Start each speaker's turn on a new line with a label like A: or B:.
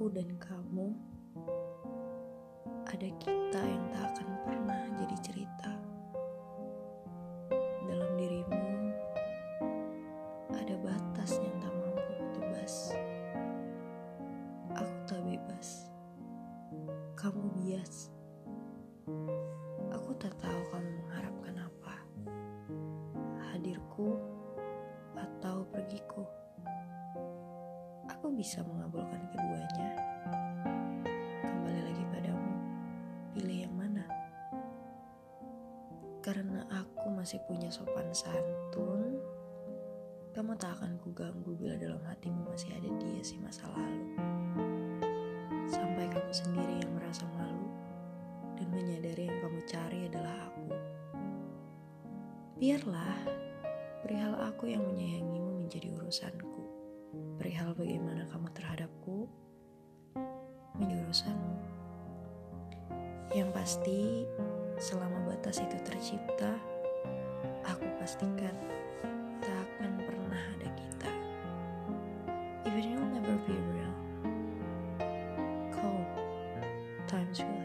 A: aku dan kamu, ada kita yang tak akan pernah jadi cerita. Dalam dirimu, ada batas yang tak mampu tebas. Aku tak bebas. Kamu bias. Aku tak tahu kamu mengharapkan apa. Hadirku Aku bisa mengabulkan keduanya. Kembali lagi padamu. Pilih yang mana? Karena aku masih punya sopan santun, kamu tak akan kuganggu bila dalam hatimu masih ada dia si masa lalu. Sampai kamu sendiri yang merasa malu dan menyadari yang kamu cari adalah aku. Biarlah perihal aku yang menyayangimu menjadi urusanku. Perihal bagaimana kamu terhadapku menjadi. Yang pasti, selama batas itu tercipta, aku pastikan tak akan pernah ada kita. Even you'll never be real. Cold times will